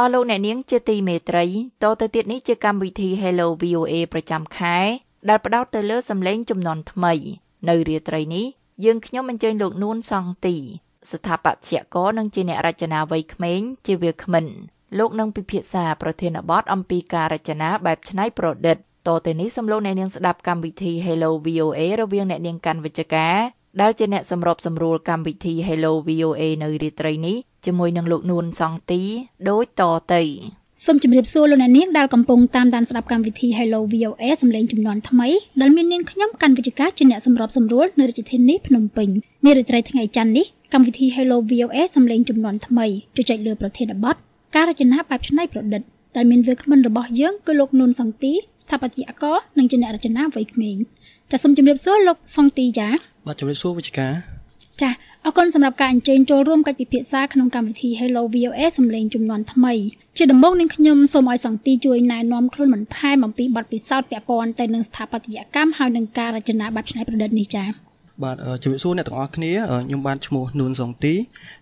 អស់លោកអ្នកនាងជាទីមេត្រីតទៅទៀតនេះជាកម្មវិធី Hello VOA ប្រចាំខែ ដែលផ្ដោតទៅលើសម្លេងចំនួនថ្មី នៅរាត្រីនេះយើងខ្ញុំអញ្ជើញលោកនួនសង់ទី ស្ថាបត្យករនិងជាអ្នករចនាវ័យក្មេង ជាវាគ្មិនលោកនឹងពិភាក្សាប្រធានបទអំពីការរចនាបែបច្នៃប្រឌិតតទៅនេះសំឡេងអ្នកនាងស្ដាប់កម្មវិធី Hello VOA រវាងអ្នកនាងកាន់វិជ្ជការ ដែលជាអ្នកសម្របសម្រួលកម្មវិធី Hello VOA នៅរាត្រីនេះជាមួយនឹងលោកនួនសង់ទីដូចតទៅសូមជម្រាបសួរលោកអ្នកនាងដែលកំពុងតាមដានស្ដាប់កម្មវិធី Hello VOA សម្លេងចំនួនថ្មីដែលមាននាងខ្ញុំកាន់វិជ្ជការជាអ្នកសម្របសម្រួលនៅរាជធានីភ្នំពេញនារាត្រីថ្ងៃច័ន្ទនេះកម្មវិធី Hello VOA សម្លេងចំនួនថ្មីជជែកលើប្រធានបទការរចនាបែបច្នៃប្រឌិតដែលមានវាគ្មិនរបស់យើងគឺលោកនួនសង់ទីស្ថាបត្យករនិងជាអ្នករចនាវ័យក្មេងចាសសូមជម្រាបសួរលោកសង់ទីចា បាទជម្រាបសួរវិជ្ជការចាអរគុណសម្រាប់ការអញ្ជើញចូលរួមកិច្ចពិភាក្សាក្នុងកម្មវិធី Hello VOA សម្លេងចំនួនថ្មីជាដំបូងនឹងខ្ញុំសូមឲ្យសង្ទីជួយណែនាំខ្លួនបន្ថែមអំពីបទពិសោធន៍ពាក់ព័ន្ធទៅនឹងស្ថាបត្យកម្មហើយនឹងការរចនាបែបច្នៃប្រឌិតនេះចា៎បាទជំរាបសួរអ្នកទាំងអស់គ្នាខ្ញុំបានឈ្មោះនួនសុងទី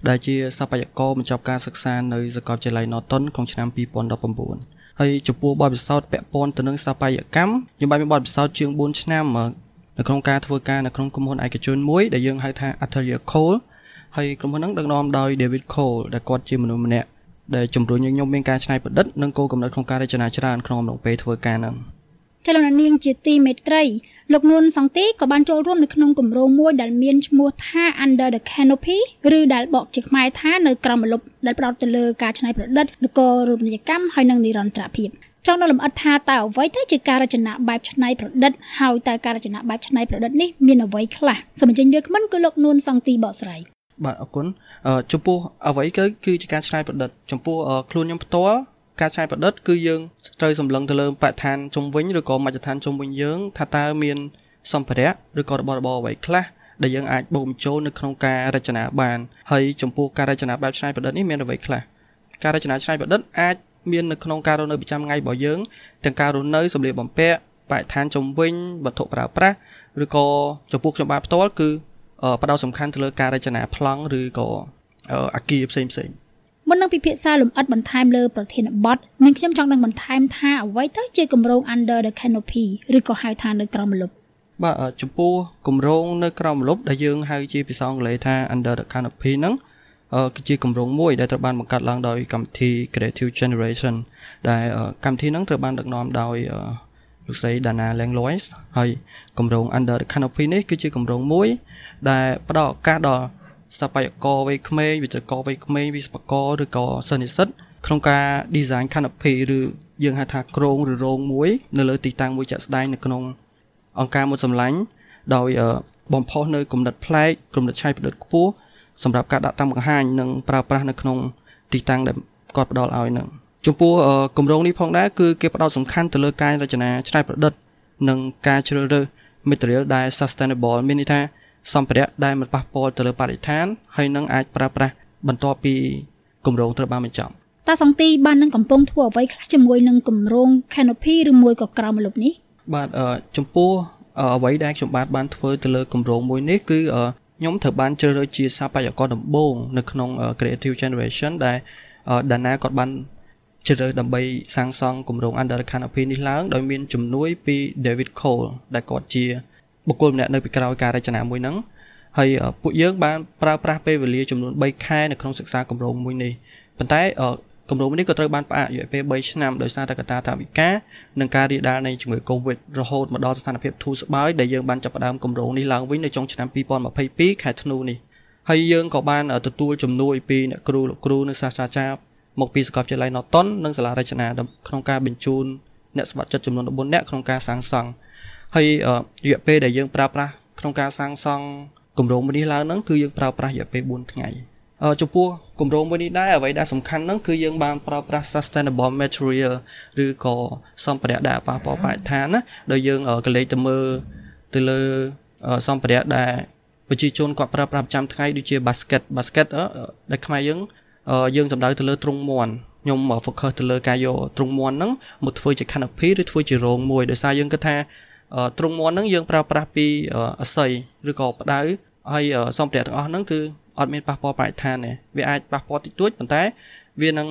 ដែលជាស្ថាបត្យករបញ្ចប់ការសិក្សានៅសាកលវិទ្យាល័យ Norton ក្នុងឆ្នាំ2019ហើយចំពោះបទពិសោធន៍ពាក់ព័ន្ធទៅនឹងស្ថាបត្យកម្មខ្ញុំបានមានបទពិសោធន៍ជាង4ឆ្នាំ នៅក្នុងការធ្វើការនៅក្នុងក្រុមហ៊ុនឯកជនមួយដែលយើងហៅថា Atelier Cole ហើយក្រុមហ៊ុនហ្នឹងដឹកនាំដោយ David Cole ដែលគាត់ជាមនុស្សម្នាក់ដែលជំរុញឲ្យខ្ញុំមានការច្នៃប្រឌិតនិងគោលកំណត់ក្នុងការរចនាច្រើនក្នុងអំឡុងពេលធ្វើការហ្នឹងចលនានាងជាទីមេត្រីលោកនួនសង្ទីក៏បានចូលរួមនៅក្នុងគម្រោងមួយដែលមានឈ្មោះថា Under the Canopy ឬដែលបកជាខ្មែរថានៅក្រោមម្លប់ដែលផ្ដោតទៅលើការច្នៃប្រឌិតនគររូបនីយកម្មហើយនិងនិរន្តរភាព ចង់ដល់លម្អិតថាតើអ្វីទៅជាការរចនាបែបច្នៃប្រឌិតហើយតើការរចនាបែបច្នៃប្រឌិតនេះមានអ្វីខ្លះសូមអញ្ជើញវាគ្មិនគឺលោកនួនសង្ទីបកស្រាយបាទអរគុណចំពោះអ្វីគឺគឺជាការច្នៃប្រឌិតចំពោះខ្លួនខ្ញុំផ្ទាល់ការច្នៃប្រឌិតគឺយើងត្រូវសម្លឹងទៅលើបរិស្ថានជុំវិញឬក៏មជ្ឈដ្ឋានជុំវិញយើងថាតើមានសម្ភារៈឬក៏របស់របរអ្វីខ្លះដែលយើងអាចបូកបញ្ចូលនៅក្នុងការរចនាបានហើយចំពោះការរចនាបែបច្នៃប្រឌិតនេះមានអ្វីខ្លះការរចនាច្នៃប្រឌិតអាច មាននៅក្នុងការរស់នៅប្រចាំថ្ងៃរបស់យើងទាំងការរស់នៅសម្លៀកបំពាក់បរិស្ថានជុំវិញវត្ថុប្រើប្រាស់ឬក៏ចំពោះខ្ញុំបាទផ្ទាល់គឺផ្ដោតសំខាន់ទៅលើការរចនាប្លង់ឬក៏អាគារផ្សេងផ្សេងមុននឹងពិភាក្សាលម្អិតបន្ថែមលើប្រធានបទនាងខ្ញុំចង់ដឹងបន្ថែមថាអ្វីទៅជាគម្រោង Under the Canopy ឬក៏ហៅថានៅក្រោមម្លប់បាទចំពោះគម្រោងនៅក្រោមម្លប់ដែលយើងហៅជាភាសាអង់គ្លេសថា Under the Canopy ហ្នឹង គឺជាគម្រោងមួយដែលត្រូវបានបង្កើតឡើងដោយកម្មវិធី Creative Generation ដែលកម្មវិធីហ្នឹងត្រូវបានដឹកនាំដោយលោកស្រី Dana Langlois ហើយគម្រោង Under the Canopy នេះគឺជាគម្រោងមួយ ដែលផ្ដល់ឱកាសដល់ស្ថាបត្យករវ័យក្មេងវិទ្យាករវ័យក្មេងវិស្វករឬក៏សិស្សនិស្សិតក្នុងការ design canopy ឬយើងហៅថាគ្រោងឬរោងមួយ នៅលើទីតាំងមួយចាក់ស្ដែងនៅក្នុងអង្គការមួយសម្លាញ់ដោយបំផុសនៅគំនិតប្លែកគំនិតឆៃប្រឌិតខ្ពស់ សម្រាប់ការដាក់តាំងបង្ហាញនិងប្រើប្រាស់នៅក្នុងទីតាំងដែលគាត់ផ្ដល់ឲ្យនឹងចំពោះគម្រោងនេះផងដែរគឺគេផ្ដោតសំខាន់ទៅលើការរចនាច្នៃប្រឌិត និងការជ្រើសរើស material ដែល sustainable មានន័យថាសម្ភារៈដែលមិនប៉ះពាល់ទៅលើបរិស្ថានហើយនឹងអាចប្រើប្រាស់បន្ទាប់ពីគម្រោងត្រូវបានបញ្ចប់តើសង្ទីបាននឹងកំពុងធ្វើអ្វីខ្លះជាមួយនឹងគម្រោង Canopy ឬមួយក៏ក្រៅម្លប់នេះបាទចំពោះអ្វីដែលខ្ញុំបាទបានធ្វើទៅលើគម្រោងមួយនេះគឺ ខ្ញុំត្រូវបានជ្រើសរើសជាសាបយកដំបូងនៅក្នុង Creative Generation ដែលដាណាគាត់បានជ្រើសរើសដើម្បីសាងសង់គម្រោង Under Canopy នេះឡើងដោយមានជំនួយពី David Cole ដែលគាត់ជាបុគ្គលម្នាក់នៅពីក្រោយការរចនាមួយហ្នឹងហើយពួកយើងបានប្រើប្រាស់ពេលវេលាចំនួន3ខែនៅក្នុងសិក្សាគម្រោងមួយនេះប៉ុន្តែ គម្រោងនេះក៏ត្រូវបានផ្អាករយៈពេល3ឆ្នាំដោយសារតែកត្តាថាវិការនិងការរាលដាលនៃជំងឺ Covid រហូតមកដល់ស្ថានភាពធូរស្បើយដែលយើងបានចាប់ផ្ដើមគម្រោងនេះឡើងវិញនៅចុងឆ្នាំ2022ខែធ្នូនេះហើយយើងក៏បានទទួលជំនួយពីអ្នកគ្រូលោកគ្រូនិងសាស្ត្រាចារ្យមកពីសាកលវិទ្យាល័យ Norton និងសាលារចនាក្នុងការបញ្ជូនអ្នកស្ម័គ្រចិត្តចំនួន14នាក់ក្នុងការសាងសង់ហើយរយៈពេលដែលយើងប្រើប្រាស់ក្នុងការសាងសង់គម្រោងមួយនេះឡើងហ្នឹងគឺយើងប្រើប្រាស់រយៈពេល4ថ្ងៃ ចំពោះគម្រោងមួយនេះដែរអ្វីដែលសំខាន់ហ្នឹងគឺយើងបានប្រើប្រាស់ sustainable material ឬក៏សម្ភារៈដែលប៉ះពាល់បរិស្ថានណាដោយយើងកលេចទៅមើលទៅលើសម្ភារៈដែលប្រជាជនគាត់ប្រើប្រាស់ប្រចាំថ្ងៃដូចជា basket basket ដែលខ្មែរយើងយើងសំដៅទៅលើទ្រុងមាន់ខ្ញុំ focus ទៅលើការយកទ្រុងមាន់ហ្នឹងមកធ្វើជា canopy ឬធ្វើជារោងមួយដោយសារយើងគិតថាទ្រុងមាន់ហ្នឹងយើងប្រើប្រាស់ពីអស័យឬក៏ផ្ដៅហើយសម្ភារៈទាំងអស់ហ្នឹងគឺ អត់មានប៉ះពាល់បរិស្ថានទេវាអាចប៉ះពាល់តិចតួចប៉ុន្តែវានឹង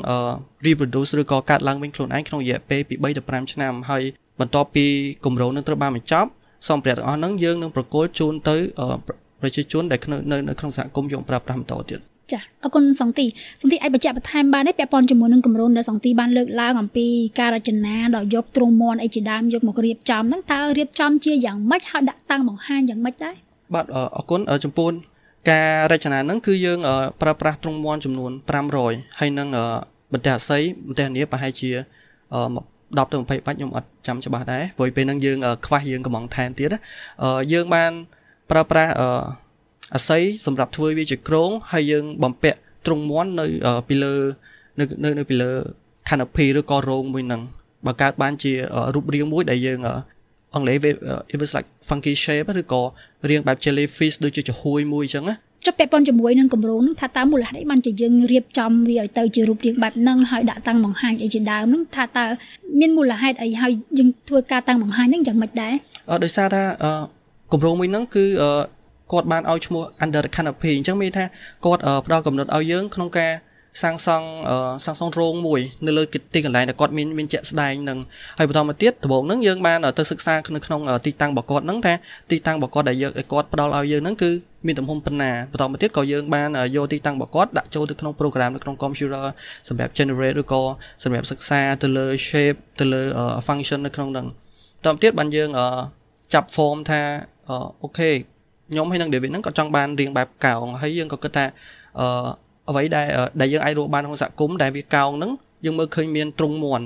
reproduce ឬក៏កាត់ឡើងវិញខ្លួនឯងក្នុងរយៈពេលពី3ទៅ5ឆ្នាំហើយបន្ទាប់ពីគម្រោងនឹងត្រូវបានបញ្ចប់សម្ភារៈទាំងអស់ហ្នឹងយើងនឹងប្រគល់ជូនទៅប្រជាជនដែលនៅនៅក្នុងសហគមន៍យកប្រើប្រាស់បន្តទៀតចាអរគុណសង្ទីសង្ទីអាចបញ្ជាក់បន្ថែមបានទេពាក់ព័ន្ធជាមួយនឹងគម្រោងដែលសង្ទីបានលើកឡើងអំពីការរចនាដល់យកទ្រង់មន់អីជាដើមយកមករៀបចំហ្នឹងតើរៀបចំជាយ៉ាងម៉េចហើយដាក់តាំងបង្ហាញយ៉ាងម៉េចដែរបាទអរគុណចំពោះ ការរចនាហ្នឹងគឺយើងប្រើប្រាស់ទ្រង់មន់ចំនួន500ហើយនឹងបន្ទះអស័យបន្ទះនីប្រហែលជា10ទៅ20បាច់ខ្ញុំអត់ចាំច្បាស់ដែរព្រោះពេលហ្នឹងយើងខ្វះយើងកំងថែមទៀតយើងបានប្រើប្រាស់អាស័យសម្រាប់ធ្វើវាជាក្រងហើយយើងបំពាក់ទ្រុងមាន់នៅពីលើនៅនៅពីលើ canopy ឬក៏រោងមួយហ្នឹងបើកើតបានជារូបរាងមួយដែលយើង អង់គ្លេស it was like funky shape ឬក៏រាងបែប jellyfish ដូចជាចំហួយមួយអញ្ចឹងណាចុះពាក់ព័ន្ធជាមួយនឹងគម្រោងនឹងថាតើមូលហេតុអីបានជាយើងរៀបចំវាឲ្យទៅជារូបរាងបែបហ្នឹងហើយដាក់តាំងបង្ហាញអីជាដើមហ្នឹងថាតើមានមូលហេតុអីហើយយើងធ្វើការតាំងបង្ហាញហ្នឹងយ៉ាងម៉េចដែរអឺដោយសារថាគម្រោងមួយហ្នឹងគឺគាត់បានឲ្យឈ្មោះ under the canopy អញ្ចឹងមានថាគាត់ផ្ដល់កំណត់ឲ្យយើងក្នុងការ សាងសង់សាងសង់រោងមួយនៅលើទីកន្លែងដែលគាត់មានមានជាក់ស្ដែងនឹងហើយបន្តមកទៀតដំបូងហ្នឹងយើងបានទៅសិក្សានៅក្នុងទីតាំងរបស់គាត់ហ្នឹងថាទីតាំងរបស់គាត់ដែលយើងគាត់ផ្ដល់ឲ្យយើងហ្នឹងគឺមានទំហំប៉ុណ្ណាបន្តមកទៀតក៏យើងបានយកទីតាំងរបស់គាត់ដាក់ចូលទៅក្នុង program នៅក្នុង computer សម្រាប់ generate ឬក៏សម្រាប់សិក្សាទៅលើ shape ទៅលើ function នៅក្នុងហ្នឹងបន្តមកទៀតបានយើងចាប់ form ថាអូខេខ្ញុំហើយនឹង David ហ្នឹងក៏ចង់បានរៀងបែបកោងហើយយើងក៏គិតថាអឺ អ្វីដែលដែលយើងអាចរកបានក្នុងសហគមន៍ដែលវាកោងហ្នឹងយើងមើលឃើញមានទ្រុងមន់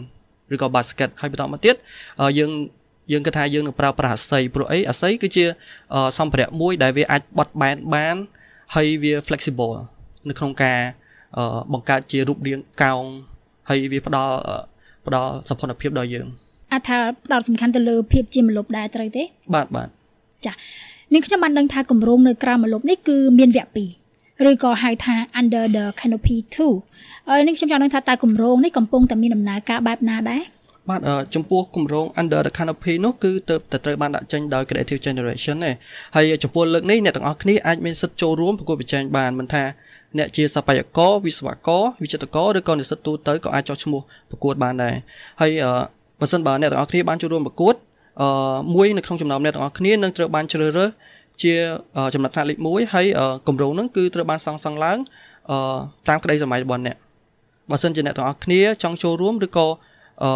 ឬក៏ basket ហើយបន្តមកទៀតយើងយើងគិតថាយើងនឹងប្រើប្រាស់អាស័យព្រោះអីអាស័យគឺជាសម្ភារៈមួយដែលវាអាចបត់បែនបានហើយវា flexible នៅក្នុងការបង្កើតជារូបរាងកោងហើយវាផ្ដល់ផ្ដល់សម្ព័ន្ធភាពដល់យើងអាចថាផ្ដោតសំខាន់ទៅលើភាពជាម្លប់ដែរត្រូវទេ បាទបាទចានាងខ្ញុំបានដឹងថាគម្រោងនៅក្រៅម្លប់នេះគឺមានវគ្គ2 ឬក៏ហៅថា under the canopy 2ហើយនាងខ្ញុំចង់ដឹងថាតើគម្រោងនេះកំពុងតែមានដំណើរការបែបណាដែរបាទចំពោះគម្រោង under the canopy នោះគឺទៅតែត្រូវបានដាក់ចេញដោយ creative generation ទេហើយចំពោះលើកនេះអ្នកទាំងអស់គ្នាអាចមានសិទ្ធិចូលរួមប្រកួតប្រជែងបានមិនថាអ្នកជាសប្បាយករវិស្វករវិចិត្រករឬក៏និស្សិតទូទៅក៏អាចចុះឈ្មោះប្រកួតបានដែរហើយបើសិនបើអ្នកទាំងអស់គ្នាបានចូលរួមប្រកួតអឺមួយនៅក្នុងចំណោមអ្នកទាំងអស់គ្នានឹងត្រូវបានជ្រើសរើស ជាចំណាត់ថ្នាក់លេខ1ហើយគម្រោងហ្នឹងគឺត្រូវបានសាងសង់ឡើងអឺតាមក្តីសម័យរបស់អ្នកបើសិនជាអ្នកទាំងអស់គ្នាចង់ចូលរួមឬក៏អឺ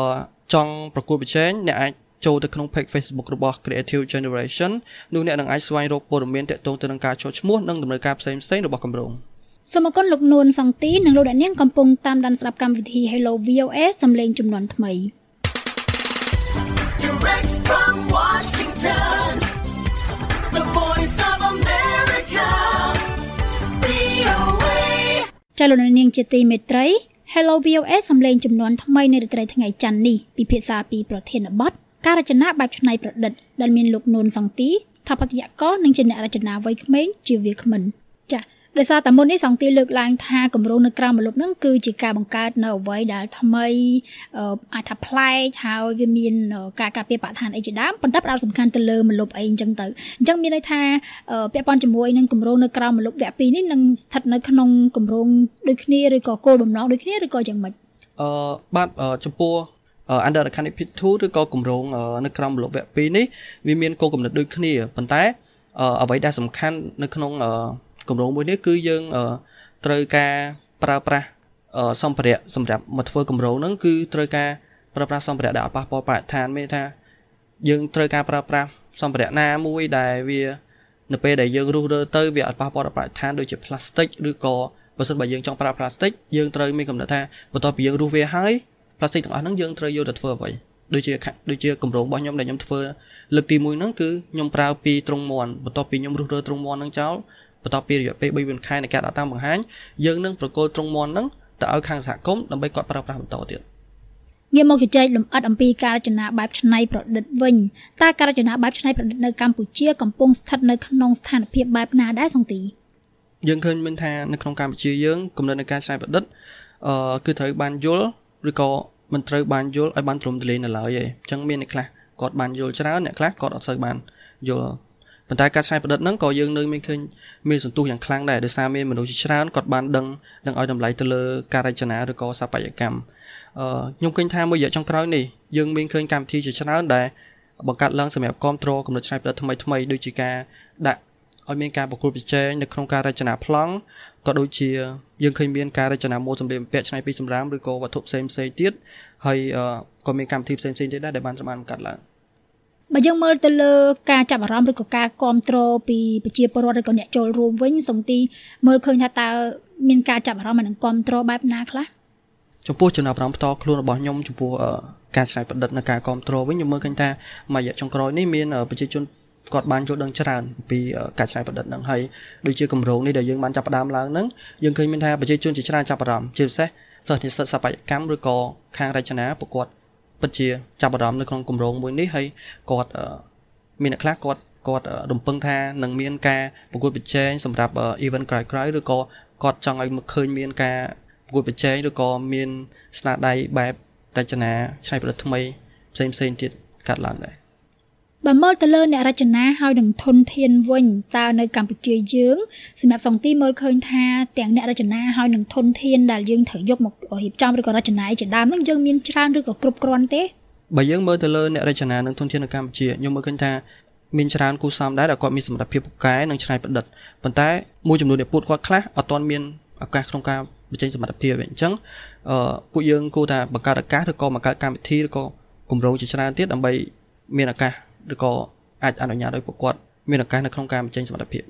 ចង់ប្រកួតប្រជែងអ្នកអាចចូលទៅក្នុង page Facebook របស់ Creative Generation នោះអ្នកនឹងអាចស្វែងរកព័ត៌មានទាក់ទងទៅនឹងការចូលឈ្មោះនិងដំណើរការផ្សេងៗរបស់គម្រោងសូមអរគុណលោកនួនសង្ទីនិងលោកអ្នកនាងកំពុងតាមដានស្ដាប់កម្មវិធី Hello VOA សំឡេងចំនួនថ្មី Direct from Washington ចលនានាងជាទីមេត្រី Hello VOA សំឡេងចំនួនថ្មីនៅរាត្រីថ្ងៃច័ន្ទនេះពិភាក្សាពីប្រធានបទការរចនាបែបច្នៃប្រឌិតដែលមានលោកនួនសង្ទីស្ថាបត្យករនិងជាអ្នករចនាវ័យក្មេងជាវាគ្មិន ដោយសារតែមុននេះសង្ទីលើកឡើងថាគម្រោងនៅក្រៅម្លប់ហ្នឹងគឺជាការបង្កើតនៅអ្វីដែលថ្មីអាចថាប្លែកហើយវាមានការការពារបរិស្ថានអីជាដើមប៉ុន្តែផ្ដោតសំខាន់ទៅលើម្លប់អីអញ្ចឹងទៅអញ្ចឹងមានន័យថាពាក់ព័ន្ធជាមួយនឹងគម្រោងនៅក្រៅម្លប់វគ្គ2នេះនឹងស្ថិតនៅក្នុងគម្រោងដូចគ្នាឬក៏គោលបំណងដូចគ្នាឬក៏យ៉ាងម៉េចអឺបាទចំពោះ under the canopy 2ឬក៏គម្រោងនៅក្រៅម្លប់វគ្គ2នេះវាមានគោលគំនិតដូចគ្នាប៉ុន្តែអ្វីដែលសំខាន់នៅក្នុង គម្រោងមួយនេះគឺយើងត្រូវការប្រើប្រាស់សម្ភារៈសម្រាប់មកធ្វើគម្រោងហ្នឹងគឺត្រូវការប្រើប្រាស់សម្ភារៈដែលអត់ប៉ះពាល់បរិស្ថានមានថាយើងត្រូវការប្រើប្រាស់សម្ភារៈណាមួយដែលវានៅពេលដែលយើងរុះរើទៅវាអត់ប៉ះពាល់ដល់បរិស្ថានដូចជាផ្លាស្ទិកឬក៏បើសិនបើយើងចង់ប្រើផ្លាស្ទិកយើងត្រូវមានកំណត់ថាបន្ទាប់ពីយើងរុះវាហើយផ្លាស្ទិកទាំងអស់ហ្នឹងយើងត្រូវយកទៅធ្វើអ្វីដូចជាដូចជាគម្រោងរបស់ខ្ញុំដែលខ្ញុំធ្វើលើកទី1ហ្នឹងគឺខ្ញុំប្រើពីទ្រង់មន់បន្ទាប់ពីខ្ញុំរុះរើទ្រង់មន់ហ្នឹងចោល បន្ទាប់ពីរយៈពេល3ខែនៃការដាក់តាំងបង្ហាញយើងនឹងប្រកល់ទ្រង់មន់ហ្នឹងទៅឲ្យខាងសហគមន៍ដើម្បីគាត់ប្រើប្រាស់បន្តទៀតងាកមកជជែកលម្អិតអំពីការរចនាបែបច្នៃប្រឌិតវិញតើការរចនាបែបច្នៃប្រឌិតនៅកម្ពុជាកំពុងស្ថិតនៅក្នុងស្ថានភាពបែបណាដែរសង្ទីយើងឃើញមានថានៅក្នុងកម្ពុជាយើងគំនិតនៃការច្នៃប្រឌិតអឺគឺត្រូវបានយល់ឬក៏មិនត្រូវបានយល់ឲ្យបានទូលំទូលាយនៅឡើយទេអញ្ចឹងមានអ្នកខ្លះគាត់បានយល់ច្រើនអ្នកខ្លះគាត់អត់សូវបានយល់អ ប៉ុន្តែការច្នៃប្រឌិតហ្នឹងក៏យើងនៅមានឃើញមានសន្ទុះយ៉ាងខ្លាំងដែរដោយសារមានមនុស្សជាច្រើនគាត់បានដឹងដឹងឲ្យតម្លៃទៅលើការរចនាឬក៏ស្ថាបត្យកម្មអឺខ្ញុំឃើញថាមួយរយៈចុងក្រោយនេះយើងមានឃើញកម្មវិធីជាច្រើនដែលបង្កើតឡើងសម្រាប់គ្រប់គ្រងកំណត់ច្នៃប្រឌិតថ្មីថ្មីដូចជាការដាក់ឲ្យមានការប្រកួតប្រជែងនៅក្នុងការរចនាប្លង់ក៏ដូចជាយើងឃើញមានការរចនាម៉ូដសម្លៀកបំពាក់ឆ្នៃពីសម្រាមឬក៏វត្ថុផ្សេងផ្សេងទៀតហើយក៏មានកម្មវិធីផ្សេងផ្សេងទៀតដែរដែលបានបានបង្កើតឡើង បើយើងមើលទៅលើការចាប់អារម្មណ៍ឬក៏ការគ្រប់គ្រងពីប្រជាពលរដ្ឋឬក៏អ្នកចូលរួមវិញសំទីមើលឃើញថាតើមានការចាប់អារម្មណ៍និងគ្រប់គ្រងបែបណាខ្លះចំពោះចំណាប់អារម្មណ៍ផ្ទាល់ខ្លួនរបស់ខ្ញុំចំពោះការច្នៃប្រឌិតនៅការគ្រប់គ្រងវិញខ្ញុំមើលឃើញថាមួយរយៈចុងក្រោយនេះមានប្រជាជនគាត់បានយល់ដឹងច្រើនពីការច្នៃប្រឌិតហ្នឹងហើយដូចជាគម្រោងនេះដែលយើងបានចាប់ផ្ដើមឡើងហ្នឹងយើងឃើញមានថាប្រជាជនជាច្រើនចាប់អារម្មណ៍ជាពិសេសសិស្សនិស្សិតស្ថាបត្យកម្មឬក៏ខាងរចនាប្រកួត ពិតជាចាប់អារម្មណ៍នៅក្នុងគម្រោងមួយនេះហើយគាត់មានអ្នកខ្លះគាត់គាត់រំពឹងថានឹងមានការប្រកួតប្រជែងសម្រាប់ event ក្រោយៗឬក៏គាត់ចង់ឲ្យឃើញមានការប្រកួតប្រជែងឬក៏មានស្នាដៃបែបរចនាច្នៃប្រឌិតថ្មីផ្សេងផ្សេងទៀតកាត់ឡើងដែរ បើមើលទៅលើអ្នករចនាហើយនឹងធនធានវិញតើនៅកម្ពុជាយើងសម្រាប់សង្ទីមើលឃើញថាទាំងអ្នករចនាហើយនឹងធនធានដែលយើងត្រូវយកមករៀបចំឬក៏រចនាជាដើមនឹងយើងមានច្រើនឬក៏គ្រប់គ្រាន់ទេបើយើងមើលទៅលើអ្នករចនានិងធនធាននៅកម្ពុជាខ្ញុំមើលឃើញថាមានច្រើនគូសំដែរដែលគាត់មានសមត្ថភាពពូកែនិងច្នៃប្រឌិតប៉ុន្តែមួយចំនួនអ្នកពួតគាត់ខ្លះអត់ទាន់មានឱកាសក្នុងការបញ្ចេញសមត្ថភាពអញ្ចឹងអឺពួកយើងគួរតែបង្កើតឱកាសឬក៏បង្កើតកម្មវិធីឬក៏គម្រោងជាច្រើនទៀតដើម្បីមានឱកាស ឬក៏អាចអនុញ្ញាតឲ្យពួកគាត់មានឱកាសនៅក្នុងការបញ្ចេញសមត្ថភាព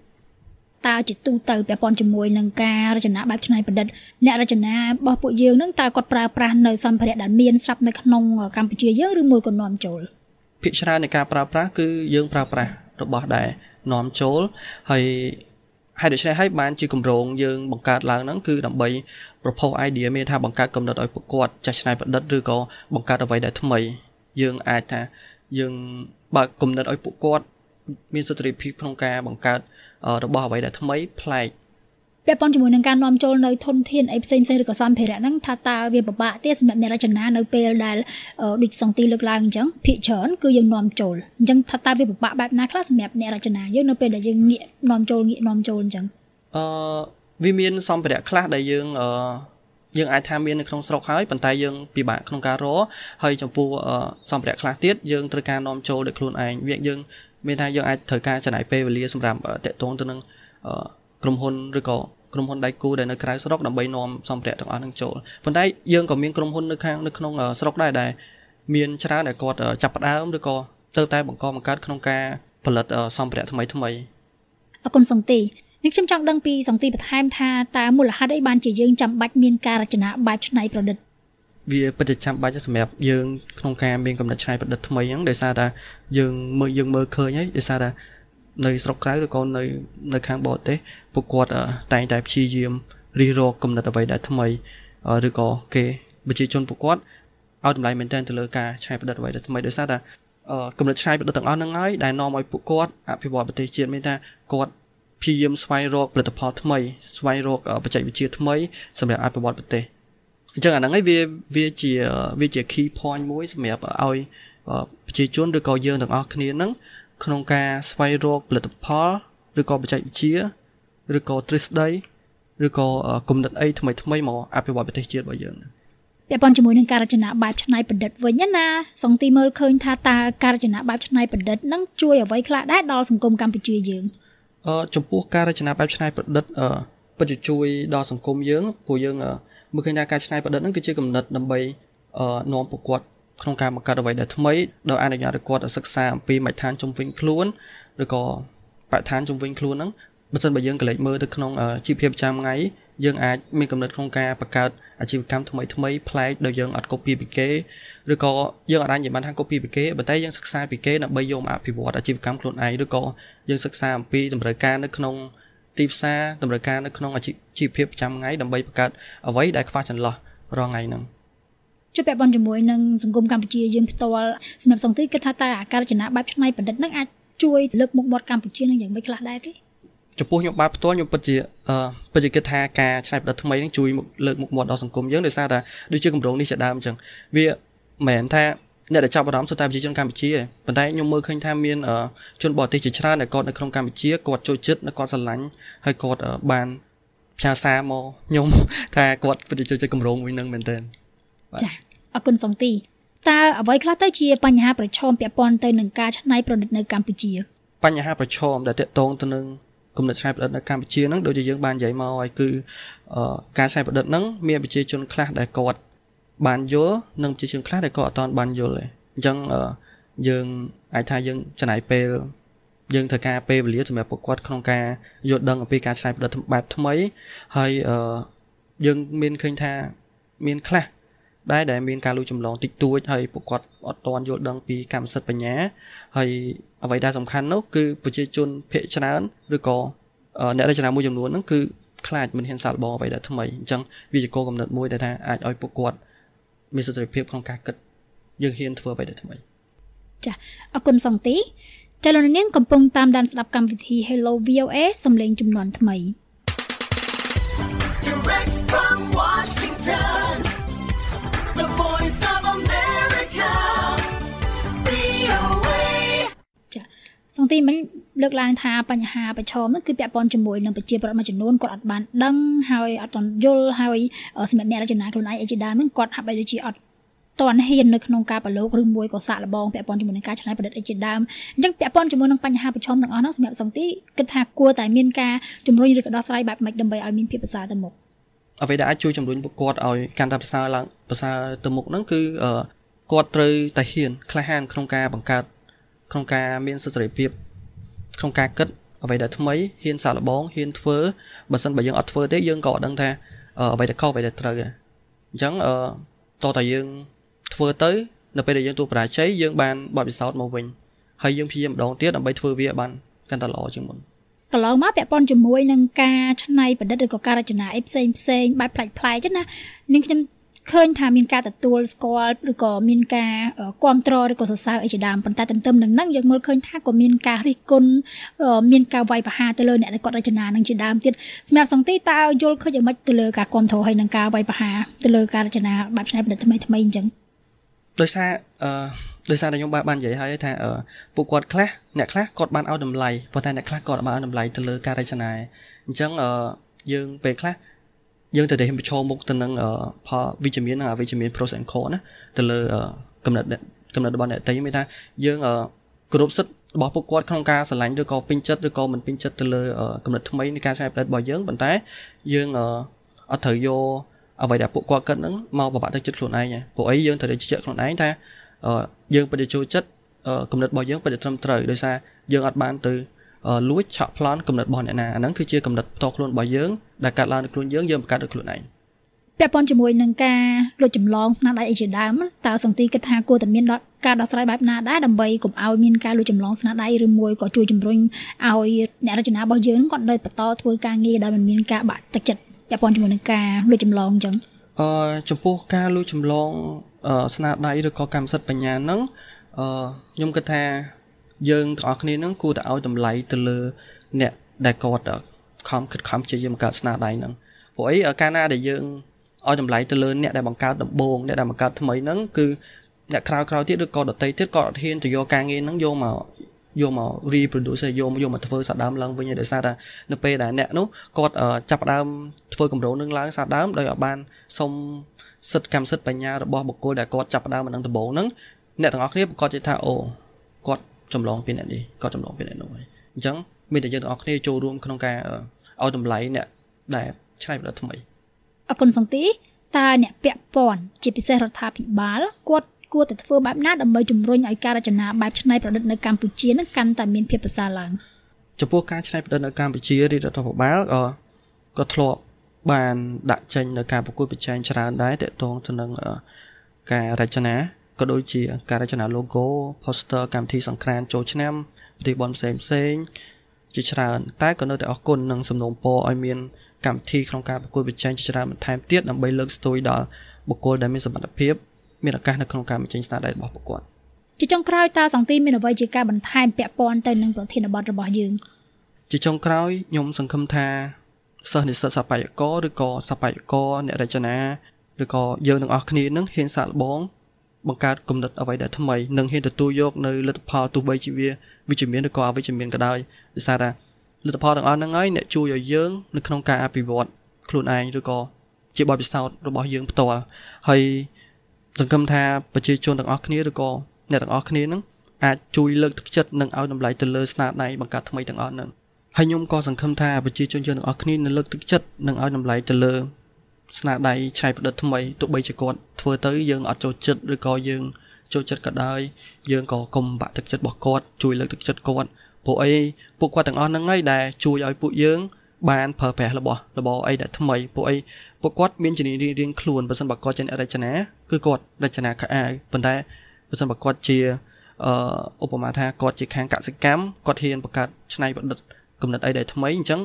តើជាទូទៅពាក់ព័ន្ធជាមួយនឹងការរចនាបែបច្នៃប្រឌិតអ្នករចនារបស់ពួកយើងនឹងតើគាត់ប្រើប្រាស់នៅសម្ភារៈដែលមានស្រាប់នៅក្នុងកម្ពុជាយើងឬមួយក៏នាំចូលភាគច្រើននៃការប្រើប្រាស់គឺយើងប្រើប្រាស់របស់ដែលនាំចូលហើយហើយដូច្នេះហើយបានជាគម្រោងយើងបង្កើតឡើងហ្នឹងគឺដើម្បី propose idea មានថាបង្កើតកំណត់ឲ្យពួកគាត់ចាស់ច្នៃប្រឌិតឬក៏បង្កើតអ្វីដែលថ្មីយើងអាចថាយើង បើកគំនិតឲ្យពួកគាត់មានសិទ្ធិភាពក្នុងការបង្កើតរបស់អ្វីដែលថ្មីប្លែកពាក់ព័ន្ធជាមួយនឹងការនាំចូលនៅធនធានអីផ្សេងផ្សេងឬក៏សម្ភារៈហ្នឹងថាតើវាពិបាកទេសម្រាប់អ្នករចនានៅពេលដែលដូចសង្ទីលើកឡើងអញ្ចឹងភាគច្រើនគឺយើងនាំចូលអញ្ចឹងថាតើវាពិបាកបែបណាខ្លះសម្រាប់អ្នករចនាយើងនៅពេលដែលយើងងាកនាំចូលងាកនាំចូលអញ្ចឹងអឺវាមានសម្ភារៈខ្លះដែលយើងអឺ យើងអាចថាមាននៅក្នុងស្រុកហើយប៉ុន្តែយើងពិបាកក្នុងការរកហើយចំពោះសម្ភារៈខ្លះទៀតយើងត្រូវការនាំចូលដោយខ្លួនឯងវាយើងមានថាយើងអាចត្រូវការចំណាយពេលវេលាសម្រាប់តាក់ទងទៅនឹងក្រុមហ៊ុនឬក៏ក្រុមហ៊ុនដៃគូដែលនៅក្រៅស្រុកដើម្បីនាំសម្ភារៈទាំងអស់នឹងចូលប៉ុន្តែយើងក៏មានក្រុមហ៊ុននៅខាងនៅក្នុងស្រុកដែរដែលមានច្រើនដែលគាត់ចាប់ផ្ដើមឬក៏ទៅតែបង្កបង្កើតក្នុងការផលិតសម្ភារៈថ្មីថ្មីអរគុណសង្ទី នេះខ្ញុំចង់ដឹងពីសង្ទីបន្ថែមថាតើមូលហេតុអីបានជាយើងចាំបាច់មានការរចនាបែបច្នៃប្រឌិតវាពិតជាចាំបាច់សម្រាប់យើងក្នុងការមានកំណត់ច្នៃប្រឌិតថ្មីហ្នឹងដោយសារតែយើងមើលយើងមើលឃើញហើយដោយសារតែនៅស្រុកក្រៅឬក៏នៅនៅខាងបរទេសពួកគាត់តែងតែព្យាយាមរិះរកកំណត់អ្វីដែលថ្មីឬក៏គេប្រជាជនពួកគាត់ឲ្យតម្លៃមែនទែនទៅលើការច្នៃប្រឌិតអ្វីដែលថ្មីដោយសារតែកំណត់ច្នៃប្រឌិតទាំងអស់ហ្នឹងហើយដែលនាំឲ្យពួកគាត់អភិវឌ្ឍប្រទេសជាតិមានថាគាត់ ព្យាយាមស្វែងរកផលិតផលថ្មីស្វែងរកបច្ចេកវិទ្យាថ្មីសម្រាប់អភិវឌ្ឍប្រទេសអញ្ចឹងអាហ្នឹងហើយវាវាជាវាជា key point មួយសម្រាប់ឲ្យប្រជាជនឬក៏យើងទាំងអស់គ្នាហ្នឹងក្នុងការស្វែងរកផលិតផលឬក៏បច្ចេកវិទ្យាឬក៏ទ្រឹស្ដីឬក៏គំនិតអីថ្មីថ្មីមកអភិវឌ្ឍប្រទេសជាតិរបស់យើងពាក់ព័ន្ធជាមួយនឹងការរចនាបែបច្នៃប្រឌិតវិញណាសង្ទីមើលឃើញថាតើការរចនាបែបច្នៃប្រឌិតនឹងជួយអ្វីខ្លះដែរដល់សង្គមកម្ពុជាយើងអឺ ចំពោះការរចនាបែបច្នៃប្រឌិតអឺពិតជាជួយដល់សង្គមយើងព្រោះយើងមើលឃើញថាការច្នៃប្រឌិតហ្នឹងគឺជាគំនិតដើម្បីអឺនាំពួកគាត់ក្នុងការបង្កើតអ្វីដែលថ្មីដោយអនុញ្ញាតឲ្យគាត់សិក្សាអំពីបទដ្ឋានជំវិញខ្លួនឬក៏បទដ្ឋានជំវិញខ្លួនហ្នឹងបើសិនបើយើងកលេចមើលទៅក្នុងជីវភាពប្រចាំថ្ងៃ យើងអាចមានកំណត់ក្នុងការបង្កើតអាជីវកម្មថ្មីថ្មីប្លែកដោយយើងអត់ copy ពីគេឬក៏យើងអាចនិយាយបានថា copy ពីគេប៉ុន្តែយើងសិក្សាពីគេដើម្បីយកមកអភិវឌ្ឍអាជីវកម្មខ្លួនឯងឬក៏យើងសិក្សាអំពីតម្រូវការនៅក្នុងទីផ្សារតម្រូវការនៅក្នុងអាជីវភាពប្រចាំថ្ងៃដើម្បីបង្កើតអ្វីដែលខ្វះចន្លោះរាល់ថ្ងៃហ្នឹងជួបពាក់ព័ន្ធជាមួយនឹងសង្គមកម្ពុជាយើងផ្ទាល់សម្រាប់សង្ទីគិតថាតើអាការរចនាបែបឆ្នៃប្រឌិតនឹងអាចជួយលើកមុខមាត់កម្ពុជានឹងយ៉ាងម៉េចខ្លះដែរទេ ចំពោះខ្ញុំបែបផ្ទាល់ខ្ញុំពិតជាអឺពិតជាគិតថាការច្នៃប្រឌិតថ្មីនឹងជួយលើកមុខមាត់ដល់សង្គមយើងដោយសារតែដូចជាគម្រោងនេះជាដើមអញ្ចឹងវាមិនមែនថាអ្នកដែលចាប់អារម្មណ៍សុទ្ធតែប្រជាជនកម្ពុជាប៉ុន្តែខ្ញុំមើលឃើញថាមានជនបរទេសជាច្រើនដែលគាត់នៅក្នុងកម្ពុជាគាត់ចូលចិត្តនិងគាត់ស្រឡាញ់ហើយគាត់បានផ្ញើសារមកខ្ញុំថាគាត់ពិតជាចូលចិត្តគម្រោងមួយនឹងមែនទែនចាអរគុណសំទីតើអ្វីខ្លះទៅជាបញ្ហាប្រឈមពាក់ព័ន្ធទៅនឹងការច្នៃប្រឌិតនៅកម្ពុជា បញ្ហាប្រឈមដែលតាក់ទងទៅនឹង គំនិតច្នៃប្រឌិតនៅកម្ពុជាហ្នឹងដូចជាយើងបាននិយាយមកហើយគឺការច្នៃប្រឌិតហ្នឹងមានប្រជាជនខ្លះដែលគាត់បានយល់និងប្រជាជនខ្លះដែលគាត់អត់ទាន់បានយល់ទេអញ្ចឹងយើងអាចថាយើងចំណាយពេលយើងត្រូវការពេលវេលាសម្រាប់ពួកគាត់ក្នុងការយល់ដឹងអំពីការច្នៃប្រឌិតបែបថ្មីហើយយើងមានឃើញថាមានខ្លះដែរដែលមានការលួចចម្លងតិចតួចហើយពួកគាត់អត់ទាន់យល់ដឹងពីកម្មសិទ្ធិបញ្ញាហើយ អ្វីដែលសំខាន់នោះគឺប្រជាជនភាគច្រើនឬក៏អ្នករចនាមួយចំនួនហ្នឹងគឺខ្លាចមិនហ៊ានសាកល្បងអ្វីដែលថ្មីអញ្ចឹងវាជាគោលកំណត់មួយដែលថាអាចឲ្យពួកគាត់មានសិទ្ធិភាពក្នុងការគិតយើងហ៊ានធ្វើអ្វីដែលថ្មីចាអរគុណសង្ទីចលនានាងកំពុងតាមដានស្ដាប់កម្មវិធី Hello VOA សំឡេងចំនួនថ្មី Direct from Washington ទីមិញលើកឡើងថាបញ្ហាប្រឈមនោះគឺពាក់ព័ន្ធជាមួយនឹងប្រជាប្រដ្ឋមួយចំនួនគាត់អត់បានដឹងហើយអត់ទាន់យល់ហើយសម្រាប់អ្នករចនាខ្លួនឯងអីជាដើមហ្នឹងគាត់ហាក់បីដូចជាអត់តន់ហ៊ាននៅក្នុងការប្រឡូកឬមួយក៏សាកល្បងពាក់ព័ន្ធជាមួយនឹងការច្នៃប្រឌិតអីជាដើមអញ្ចឹងពាក់ព័ន្ធជាមួយនឹងបញ្ហាប្រឈមទាំងអស់ហ្នឹងសម្រាប់សង្ទីគិតថាគួរតែមានការជំរុញឬក៏ដោះស្រាយបែបម៉េចដើម្បីឲ្យមានភាពប្រសើរទៅមុខអ្វីដែលអាចជួយជំរុញពួកគាត់ឲ្យកាន់តែប្រសើរឡើងប្រសើរទៅមុខហ្នឹងគឺគាត់ត្រូវតែហ៊ានក្លាហានក្នុងការបង្កើត ក្នុងការមានសិទ្ធិសេរីភាពក្នុងការគិតអ្វីដែលថ្មីហ៊ានសាកល្បងហ៊ានធ្វើបើសិនបើយើងអត់ធ្វើទេយើងក៏អត់ដឹងថាអ្វីដែលខុសអ្វីដែលត្រូវអញ្ចឹងអឺតោះតែយើងធ្វើទៅនៅពេលដែលយើងទូបរាជ័យយើងបានបទពិសោធន៍មកវិញហើយយើងព្យាយាមម្ដងទៀតដើម្បីធ្វើវាបានកាន់តែល្អជាងមុនកន្លងមកពាក់ព័ន្ធជាមួយនឹងការច្នៃប្រឌិតឬក៏ការរចនាអីផ្សេងផ្សេងបែបប្លែកប្លែកចឹងណានាងខ្ញុំ ឃើញថាមានការទទួលស្គាល់ឬក៏មានការគ្រប់គ្រងឬក៏សរសើរអីជាដើមប៉ុន្តែទន្ទឹមនឹងហ្នឹងយើងមើលឃើញថាក៏មានការរិះគន់មានការវាយប្រហារទៅលើអ្នកដែលគាត់រចនានឹងជាដើមទៀតសម្រាប់សង្ទីតើយល់ឃើញយ៉ាងម៉េចទៅលើការគ្រប់គ្រងហើយនឹងការវាយប្រហារទៅលើការរចនាបែបច្នៃប្រឌិតថ្មីថ្មីអញ្ចឹងដោយសារអឺដោយសារតែខ្ញុំបានបាននិយាយហើយថាពួកគាត់ខ្លះអ្នកខ្លះគាត់បានឲ្យតម្លៃប៉ុន្តែអ្នកខ្លះគាត់បានឲ្យតម្លៃទៅលើការរចនាអញ្ចឹងយើងពេលខ្លះ យើងត្រូវតែប្រឈមមុខទៅនឹងផលវិជ្ជមាននិងអវិជ្ជមាន pros and cons ណាទៅលើកំណត់កំណត់របស់អ្នកតៃមានថាយើងគ្រប់សិទ្ធិរបស់ពួកគាត់ក្នុងការឆ្លាញ់ឬក៏ពេញចិត្តឬក៏មិនពេញចិត្តទៅលើកំណត់ថ្មីនៃការឆ្នៃប្រឌិតរបស់យើងប៉ុន្តែយើងអត់ត្រូវយកអ្វីដែលពួកគាត់គិតហ្នឹងមកបបាក់ទៅចិត្តខ្លួនឯងព្រោះអីយើងត្រូវតែជឿជាក់ខ្លួនឯងថាយើងពិតជាចូលចិត្តកំណត់របស់យើងពិតជាត្រឹមត្រូវដោយសារយើងអត់បានទៅ លួចឆក់ប្លន់កំណត់របស់អ្នកណាអាហ្នឹងគឺជាកំណត់ផ្ទាល់ខ្លួនរបស់យើងដែលកាត់ឡើងនៅខ្លួនយើងយើងបង្កើតដោយខ្លួនឯងពាក់ព័ន្ធជាមួយនឹងការលួចចម្លងស្នាដៃអីជាដើមតើសង្ទីគិតថាគួរតែមានការដោះស្រាយបែបណាដែរដើម្បីកុំឲ្យមានការលួចចម្លងស្នាដៃឬមួយក៏ជួយជំរុញឲ្យអ្នករចនារបស់យើងគាត់នៅបន្តធ្វើការងារដោយមិនមានការបាក់ទឹកចិត្តពាក់ព័ន្ធជាមួយនឹងការលួចចម្លងអញ្ចឹងអឺចំពោះការលួចចម្លងស្នាដៃឬក៏កម្មសិទ្ធិបញ្ញាហ្នឹងអឺខ្ញុំគិតថា យើងទាំងអស់គ្នានឹងគួរតែឲ្យតម្លៃទៅលើអ្នកដែលគាត់ខំខិតខំព្យាយាមបង្កើតស្នាដៃហ្នឹងព្រោះអីកាលណាដែលយើងឲ្យតម្លៃទៅលើអ្នកដែលបង្កើតដំបូងអ្នកដែលបង្កើតថ្មីហ្នឹងគឺអ្នកក្រៅក្រៅទៀតឬក៏ដតីទៀតក៏អត់ហ៊ានទៅយកការងារហ្នឹងយកមកយកមក reproduce យកយកមកធ្វើសាដើមឡើងវិញដោយសារតែនៅពេលដែលអ្នកនោះគាត់ចាប់ផ្ដើមធ្វើកម្រោងនឹងឡើងសាដើមដោយឲ្យបានសុំសិទ្ធិកម្មសិទ្ធិបញ្ញារបស់បុគ្គលដែលគាត់ចាប់ផ្ដើមនឹងដំបូងហ្នឹងអ្នកទាំងអស់គ្នាប្រកាសជាថាអូគាត់ ចម្លងពីអ្នកនេះគាត់ចម្លងពីអ្នកនោះហើយអញ្ចឹងមានតែយើងទាំងអស់គ្នាចូលរួមក្នុងការឲ្យតម្លៃអ្នកដែលឆ្នៃប្រឌិតថ្មីអរគុណសង្ទីតើអ្នកពាក់ព័ន្ធជាពិសេសរដ្ឋាភិបាលគាត់គួរតែធ្វើបែបណាដើម្បីជំរុញឲ្យការរចនាបែបច្នៃប្រឌិតនៅកម្ពុជានឹងកាន់តែមានភាពប្រសើរឡើងចំពោះការច្នៃប្រឌិតនៅកម្ពុជារាជរដ្ឋាភិបាលក៏ធ្លាប់បានដាក់ចេញនៅការប្រកួតប្រជែងច្រើនដែរតកតងទៅនឹងការរចនា ក៏ដូចជាការរចនា logo poster កម្មវិធីសង្ក្រានចូលឆ្នាំពិធីបុណ្យផ្សេងផ្សេងជាច្រើនតែក៏នៅតែអរគុណនឹងសំណូមពរឲ្យមានកម្មវិធីក្នុងការប្រកួតប្រជែងជាច្រើនបន្ថែមទៀតដើម្បីលើកស្ទួយដល់បុគ្គលដែលមានសមត្ថភាពមានឱកាសនៅក្នុងការបញ្ចេញស្នាដៃរបស់ពួកគាត់ជាចុងក្រោយតើសង្ទីមានអ្វីជាការបន្ថែមពាក់ព័ន្ធទៅនឹងប្រធានបទរបស់យើងជាចុងក្រោយខ្ញុំសង្ឃឹមថាសិស្សនិស្សិតសប្បាយករឬក៏សប្បាយករអ្នករចនាឬក៏យើងទាំងអស់គ្នានឹងហ៊ានសាកល្បង បង្កើតគំនិតអ្វីដែលថ្មីនិងហ៊ានទទួលយកនៅលទ្ធផលទោះបីជាវាវិជ្ជមានឬក៏អវិជ្ជមានក៏ដោយដោយសារថាលទ្ធផលទាំងអស់ហ្នឹងហើយអ្នកជួយឲ្យយើងនៅក្នុងការអភិវឌ្ឍខ្លួនឯងឬក៏ជាបទពិសោធន៍របស់យើងផ្ទាល់ហើយសង្ឃឹមថាប្រជាជនទាំងអស់គ្នាឬក៏អ្នកទាំងអស់គ្នានឹងអាចជួយលើកទឹកចិត្តនិងឲ្យតម្លៃទៅលើស្នាដៃបង្កើតថ្មីទាំងអស់ហ្នឹងហើយខ្ញុំក៏សង្ឃឹមថាប្រជាជនយើងទាំងអស់គ្នានឹងលើកទឹកចិត្តនិងឲ្យតម្លៃទៅលើ ស្នាដៃច្នៃប្រឌិតថ្មីទោះបីជាគាត់ធ្វើទៅយើងអត់ចូលចិត្តឬក៏យើងចូលចិត្តក៏ដោយយើងក៏កុំបាក់ទឹកចិត្តរបស់គាត់ជួយលើកទឹកចិត្តគាត់ពួកអីពួកគាត់ទាំងអស់ហ្នឹងហើយដែលជួយឲ្យពួកយើងបានប្រើប្រាស់របស់របស់អីដែលថ្មីពួកអីពួកគាត់មានជំនាញរៀងៗខ្លួនបើសិនបើគាត់ជាអ្នករចនាគឺគាត់រចនាខោអាវប៉ុន្តែបើសិនបើគាត់ជាអឺឧបមាថាគាត់ជាខាងកសិកម្មគាត់ហ៊ានបង្កើតច្នៃប្រឌិតគំនិតអីដែលថ្មីអញ្ចឹង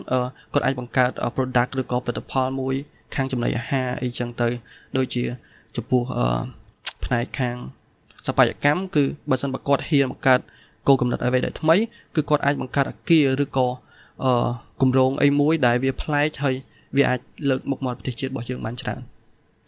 គាត់អាចបង្កើត product ឬក៏ផលិតផលមួយ ខាងចំណីអាហារអីចឹងទៅ ដូចជាចំពោះអឺផ្នែកខាងសបយកម្មគឺបើសិនបើគាត់ហ៊ានបង្កើតគោលកំណត់អ្វីដែលថ្មីគឺគាត់អាចបង្កើតអាគារឬក៏អឺគម្រោងអីមួយដែលវាប្លែកហើយវាអាចលើកមុខមាត់ប្រទេសជាតិរបស់យើងបានច្រើន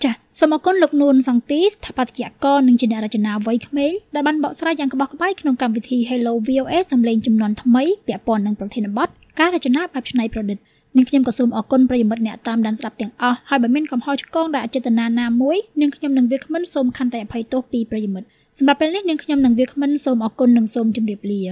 ចាសសូមអរគុណលោកនួនសង្ទីស្ថាបត្យករនិងជាអ្នករចនាវ័យក្មេងដែលបានបកស្រាយយ៉ាងក្បោះក្បាយក្នុងកម្មវិធី Hello VOA សម្លេងចំនួនថ្មីពាក់ព័ន្ធនឹងប្រធានបទការរចនាបែបច្នៃប្រឌិត នាងខ្ញុំក៏សូមអរគុណប្រិយមិត្តអ្នកតាមដានស្ដាប់ទាំងអស់ហើយបើមានកំហុសឆ្គងដែលអចេតនាណាមួយនាងខ្ញុំនឹងវាគ្មិនសូមខន្តីអភ័យទោសពីប្រិយមិត្តសម្រាប់ពេលនេះនាងខ្ញុំនឹងវាគ្មិនសូមអរគុណនិងសូមជម្រាបលា